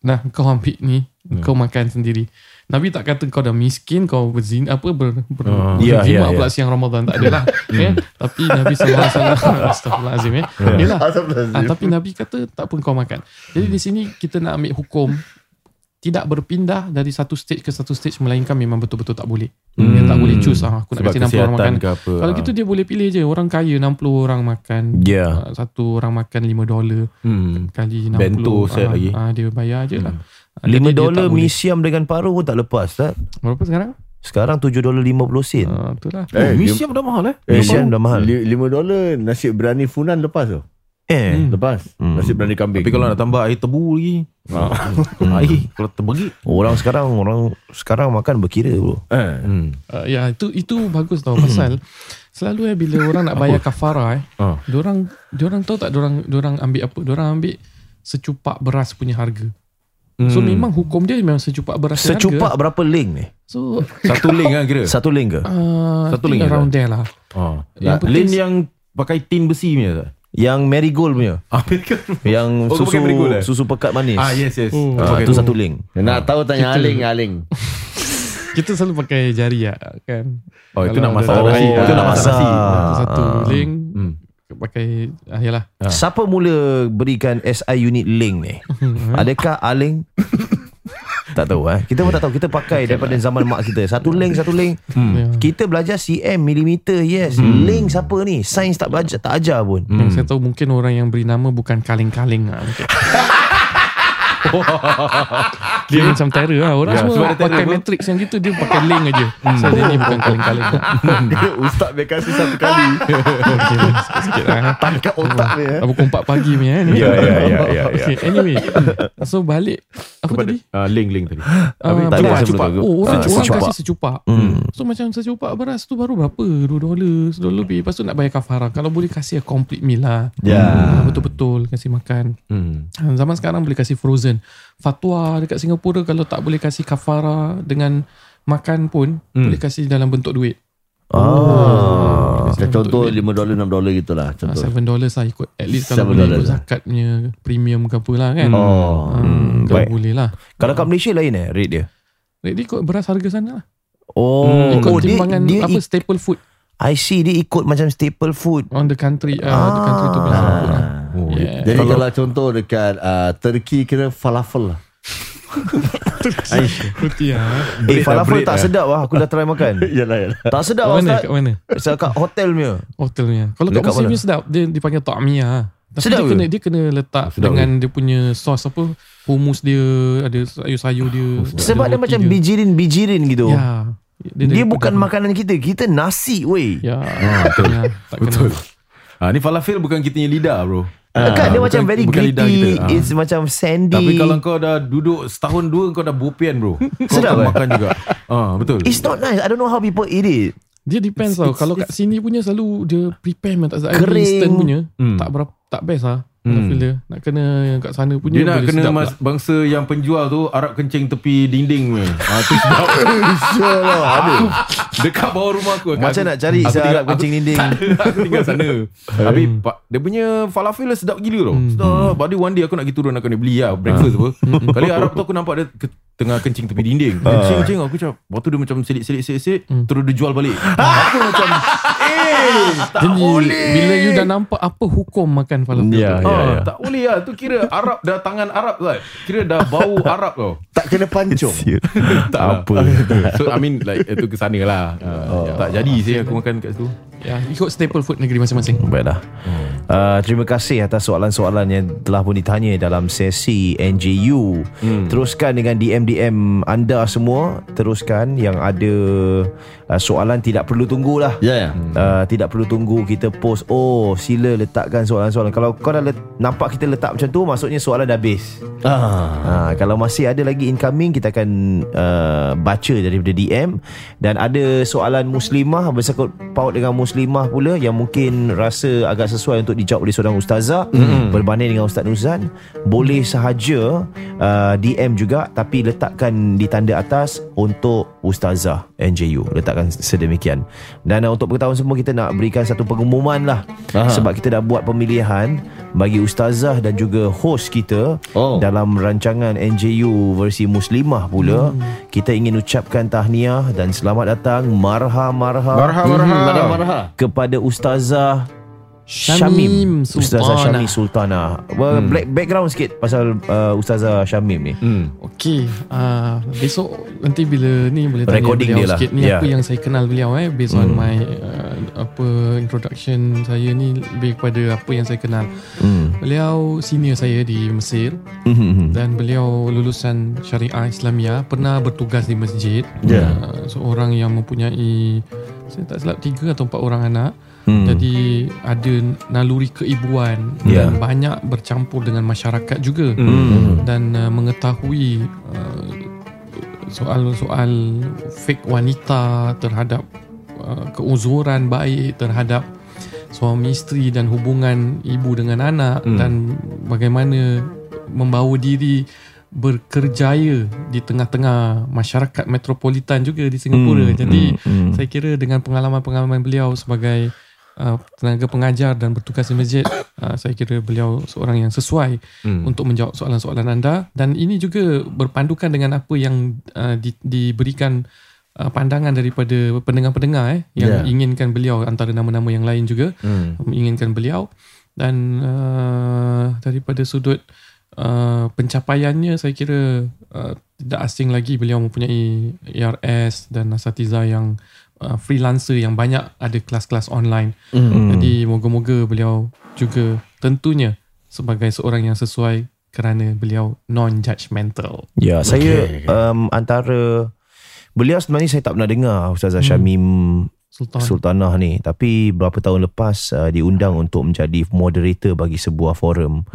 Nah kau ambil ni Kau makan sendiri Nabi tak kata kau dah miskin Kau berzina Apa ber, ber, Ah. Ya, berzina ya, pula ya. siang Ramadan Tak adalah ya? Tapi Nabi SAW Astaghfirullahaladzim ya. Yelah ah, Tapi Nabi kata Tak pun kau makan Jadi di sini Kita nak ambil hukum Tidak berpindah Dari satu stage ke satu stage Melainkan memang betul-betul tak boleh Hmm. Dia tak boleh choose ah, Aku nak Sebab kasi 60 orang makan apa Kalau ah. gitu dia boleh pilih je Orang kaya 60 orang makan Ya. Ah, Satu orang makan 5 dolar hmm. kali 60 Bento set ah, lagi. ah, dia bayar je lah Ah, 5 jadi dia dolar boleh. misiam dengan paru pun tak lepas tak? berapa sekarang Sekarang 7 dolar 50 sen. ah, itulah Oh, Eh, misiam dah mahal eh Misiam dah mahal. 5 dolar nasi berani funan lepas tu. Eh. Hmm. Lepas. Hmm. Nasi berani kambing. Tapi kalau nak tambah air tebu lagi Air Kalau terbagi Orang sekarang orang sekarang makan berkira bro. eh. hmm. uh, ya itu itu bagus tau pasal selalu eh bila orang nak bayar kafara eh ah. diorang diorang tahu tak diorang diorang ambil apa diorang ambil secupak beras punya harga so Hmm. memang hukum dia memang secupak beras Secupak harga berapa link ni? so Satu link lah kira Satu link ke? uh, Satu link around there lah ah. Yang Link yang Pakai tin besi punya tak Yang marigold punya. Ah, Yang Oh, susu marigold eh? susu pekat manis. ah yes yes Oh. Ah, Pakai tu satu link. Nak tahu tanya Aling, Aling. kita selalu pakai jari lah kan Oh itu nak masak ada- nasi Oh, Itu nak masak nasi satu Ah. link hmm. pakai ah, yalah Siapa mula berikan SI unit link ni? Adakah Aling? Tak tahu eh. Kita pun tak tahu. Kita pakai daripada zaman mak kita. Satu link, satu link. Ya. Kita belajar cm, milimeter, yes. Link siapa ni? Sains tak belajar, tak ajar pun. Yang saya tahu mungkin orang yang beri nama bukan kaling-kaling lah. Dia macam terror lah Orang sebab semua terror pakai apa? matrix yang gitu Dia pakai link aja So dia ni bukan kaleng-kaleng Dia ustaz dia kasih satu kali. Okay sikit-sikit lah Tangkap otak dia. eh. Pukul 4 pagi ni eh. Ya, ya, ya, ya, Okay, anyway. So balik apa Kepada tadi? uh, link link tadi. Ah, tak ada beras. sebelum tu. Oh, orang, Ah, orang secupak. kasih secupak. So macam secupak beras tu baru berapa? 2 dolar, 1 dolar lebih. Lepas tu nak bayar kafara. Kalau boleh kasih a complete meal lah. Ya. Ah, Betul-betul kasih makan. Hmm. Zaman sekarang boleh kasih frozen. Fatwa dekat Singapura kalau tak boleh kasih kafara dengan makan pun boleh kasih dalam bentuk duit. Ah. Dalam Contoh. 5 dolar 6 dolar gitulah Ah, contoh. Seven dollars lah ikut At least kalau boleh ikut lah. zakatnya Premium ke apa lah kan Oh. hmm, Kalau baik. boleh lah Kalau kat Malaysia lain eh rate dia? Rate dia ikut beras harga sana lah Oh, Ikut oh dia, timbangan dia Apa ik- staple food I see dia ikut macam staple food. On the country uh, The country tu apa lah. Oh, Yeah. Jadi kalau, contoh dekat uh, Turki kira falafel lah. Roti lah Eh falafel lah, tak bread sedap lah. Aku dah try makan. Yalah yalah. Tak sedap Kat lah mana? Kat mana? Saya kat hotel punya. Hotelnya Kalau kat mana? ni sedap. Dia dipanggil ta'miyah Tapi Sedap dia ke? kena, dia kena letak Sedap Dengan dia punya sos apa? Humus dia Ada sayur-sayur dia Sebab dia roti macam bijirin-bijirin gitu. Ya Dia, dari bukan pedas. makanan kita Kita nasi weh Ya Betul Tak kena Betul. Ah ni falafel bukan kita punya lidah bro. Kan dia bukan- macam very bukan gritty. Ah. It's macam sandy Tapi kalau kau dah duduk setahun dua kau dah bopian bro. Kau Sedap, akan eh? makan juga. Ah betul. It's not nice I don't know how people eat it Dia depends tau Kalau kat sini punya selalu Dia prepare memang tak Kering. Instant punya Hmm. Tak berapa Tak best lah Hmm. Dia Nak kena yang kat sana punya dia nak kena mas, pula. bangsa yang penjual tu Arab kencing tepi dinding ni. Ah tu sedap. Sure lah. Ada. Dekat bawah rumah aku. Macam Aku- nak cari aku tinggal- Arab kencing aku- dinding. Aku tinggal sana. Tapi pak, dia punya falafel lah sedap gila tau. Sedap. Pada one day aku nak pergi turun aku nak beli lah breakfast apa. Kali Arab tu aku nampak dia ke, tengah kencing tepi dinding. Kencing kencing aku cakap. Waktu dia macam selit-selit selit terus dia jual balik. aku macam eh tak Jadi boleh. Bila you dah nampak Apa hukum makan falafel Ya, tu ya. Ah, tak boleh lah. Tu kira Arab Dah tangan Arab kan Kira dah bau Arab tau Tak kena pancung. Tak Apa? So I mean like Itu ke sana lah uh, Tak jadi sih aku makan kat situ ya, Ikut staple food negeri masing-masing Baiklah. Uh, terima kasih atas soalan-soalan yang telah pun ditanya dalam sesi NJU. Hmm. Teruskan dengan DM-DM anda semua. Teruskan yang ada uh, soalan tidak perlu tunggulah. Ya ya. Uh, tidak perlu tunggu kita post Oh sila letakkan soalan-soalan Kalau kau dah let, nampak kita letak macam tu Maksudnya soalan dah habis Ah. Ha, kalau masih ada lagi incoming kita akan uh, baca daripada DM dan ada soalan muslimah bersangkut paut dengan muslimah pula yang mungkin rasa agak sesuai untuk dijawab oleh seorang ustazah. Mm-hmm. berbanding dengan Ustaz Nuzan boleh sahaja uh, DM juga tapi letakkan di tanda atas untuk ustazah NJU letakkan sedemikian. Dan uh, untuk pengetahuan semua kita nak berikan satu pengumuman lah. Aha. sebab kita dah buat pemilihan bagi ustazah dan juga host kita Oh. dalam rancangan NJU versi Muslimah pula. Hmm. kita ingin ucapkan tahniah dan selamat datang. Marha marha Marha marha Hmm, marah kepada ustazah Syamim Syamim Ustazah. Syamim Sultana well, hmm. black, Background sikit Pasal uh, Ustazah Syamim ni hmm. Okey, uh, besok nanti bila ni boleh tanya Recording beliau dia lah. sikit ni Ya. apa yang saya kenal beliau eh based on my uh, apa introduction saya ni lebih kepada apa yang saya kenal. hmm. Beliau senior saya di Mesir Hmm. dan beliau lulusan Syariah Islamia, pernah bertugas di masjid. Ya. Uh, seorang yang mempunyai saya tak silap tiga atau empat orang anak. Hmm. Jadi ada naluri keibuan Ya. dan banyak bercampur dengan masyarakat juga Hmm. dan uh, mengetahui uh, soal-soal fake wanita terhadap uh, keuzuran baik terhadap suami isteri dan hubungan ibu dengan anak hmm. dan bagaimana membawa diri berkerjaya di tengah-tengah masyarakat metropolitan juga di Singapura. Hmm, Jadi hmm, hmm. saya kira dengan pengalaman-pengalaman beliau sebagai uh, tenaga pengajar dan bertugas di masjid, uh, saya kira beliau seorang yang sesuai Hmm. untuk menjawab soalan-soalan anda dan ini juga berpandukan dengan apa yang uh, di, diberikan uh, pandangan daripada pendengar-pendengar eh yang Ya. inginkan beliau antara nama-nama yang lain juga Hmm. menginginkan beliau dan uh, daripada sudut uh, pencapaiannya saya kira uh, tidak asing lagi beliau mempunyai ARS dan asatiza yang uh, freelancer yang banyak ada kelas-kelas online. Hmm. Jadi moga-moga beliau juga tentunya sebagai seorang yang sesuai kerana beliau non-judgmental. Ya, saya um, antara beliau sebenarnya saya tak pernah dengar Ustazah Syamim Sultan. Sultanah ni tapi berapa tahun lepas uh, diundang untuk menjadi moderator bagi sebuah forum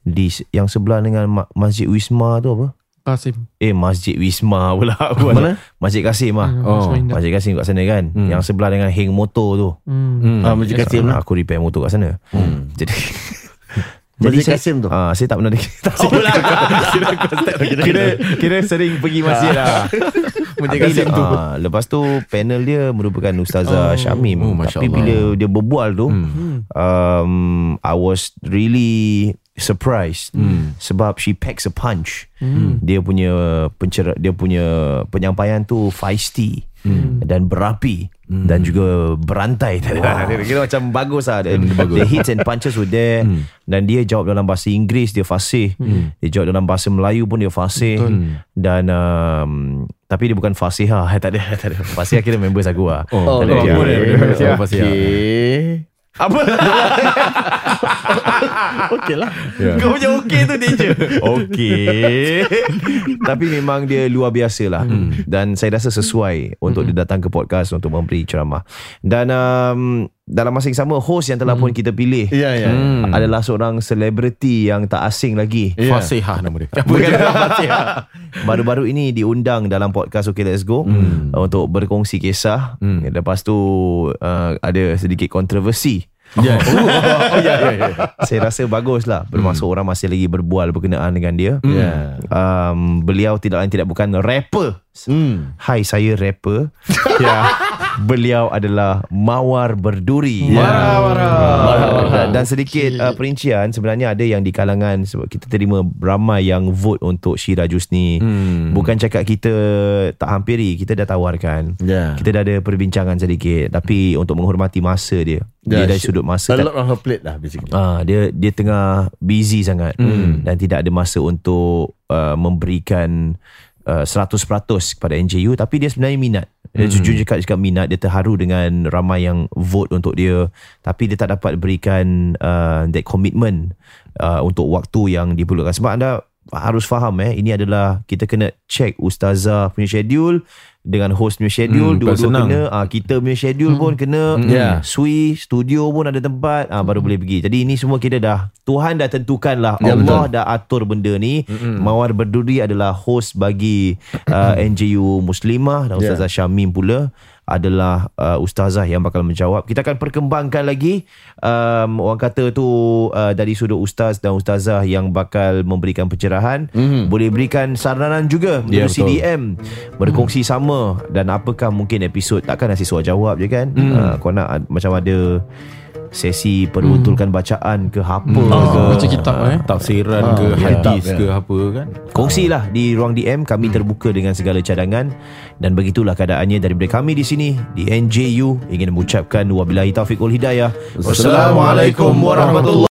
di yang sebelah dengan Ma- Masjid Wisma tu apa? Qasim. Eh Masjid Wisma pula Mana? Masjid Kasim ah. Hmm, Oh. Masjid Kasim kat sana kan Hmm. Yang sebelah dengan hang motor tu Hmm. Hmm. Ah, Masjid Kasim lah. Aku repair motor kat sana Hmm. Jadi Masjid saya, Kasim tu? ah, Saya tak pernah dengar kira, kira, kira sering pergi masjid lah Tapi, Kasim tu. ah, Lepas tu panel dia merupakan Ustazah Oh. Syamim Oh, Masya Tapi Allah. bila dia berbual tu Hmm. um, I was really surprised Hmm. sebab she packs a punch. Hmm. Dia punya pencer dia punya penyampaian tu feisty Hmm. dan berapi dan juga berantai. Wow. dia kira macam bagus lah. The, bagus. the hits and punches were there Hmm. dan dia jawab dalam bahasa Inggeris dia fasih. Dia jawab dalam bahasa Melayu pun dia fasih dan um, tapi dia bukan fasihah. Tak ada, tak ada. Fasihah kira members aku lah. Oh, tak ada. oh, dia. boleh, boleh, boleh. Oh, pasti, ya. Okay. Apa? Okey lah. Ya. Kau punya okey tu dia je Okey Tapi memang dia luar biasa lah hmm. Dan saya rasa sesuai Untuk dia datang ke podcast Untuk memberi ceramah Dan um, Dalam masa yang sama Host yang telah pun kita pilih Ya, ya. Hmm. Adalah seorang selebriti Yang tak asing lagi Ya. Fasihah nama dia. Bukan Baru-baru ini diundang dalam podcast Okay Let's Go Hmm. Untuk berkongsi kisah Hmm. Lepas tu uh, Ada sedikit kontroversi Ya. Oh, ya, ya, ya. Saya rasa bagus lah Bermaksud orang masih lagi berbual Berkenaan dengan dia Ya. um, Beliau tidak lain tidak bukan rapper Hmm. Hai saya rapper ya. Beliau adalah Mawar Berduri Ya. Uh, dan, dan sedikit uh, perincian Sebenarnya ada yang di kalangan Sebab kita terima ramai yang vote Untuk Syira Jusni Hmm. Bukan cakap kita tak hampiri Kita dah tawarkan. Ya. Kita dah ada perbincangan sedikit Tapi untuk menghormati masa dia. Dia Ya, dari sudut masa A lot on her plate lah basically. Ah, dia dia tengah busy sangat. Hmm. dan tidak ada masa untuk uh, memberikan uh, 100% kepada NJU tapi dia sebenarnya minat. Dia Hmm. jujur cakap cakap minat dia terharu dengan ramai yang vote untuk dia tapi dia tak dapat berikan uh, that commitment uh, untuk waktu yang diperlukan sebab anda harus faham eh ini adalah kita kena check ustazah punya schedule dengan host punya schedule Hmm, dua-dua senang. kena ah, kita punya schedule pun kena Ya. Sui studio pun ada tempat ah, baru boleh pergi. Jadi ini semua kita dah Tuhan dah tentukan lah Ya, Allah dah atur benda ni. Mawar Berduri adalah host bagi uh, NJU Muslimah dan Ya. Ustazah Syamim pula adalah uh, ustazah yang bakal menjawab. Kita akan perkembangkan lagi um, orang kata tu uh, dari sudut ustaz dan ustazah yang bakal memberikan pencerahan. Mhm. Boleh berikan saranan juga Ya, melalui betul. CDM berkongsi sama dan apakah mungkin episod takkan nasi soal jawab je kan. Hmm. Uh, kau nak ad- macam ada sesi peruntukan bacaan ke apa ke Oh, baca kitab eh. Tafsiran Ah, ke ya. hadis Ya. ke apa kan. Kongsilah di ruang DM kami terbuka dengan segala cadangan dan begitulah keadaannya daripada kami di sini di NJU ingin mengucapkan wabillahi taufiq wal hidayah. Wassalamualaikum warahmatullahi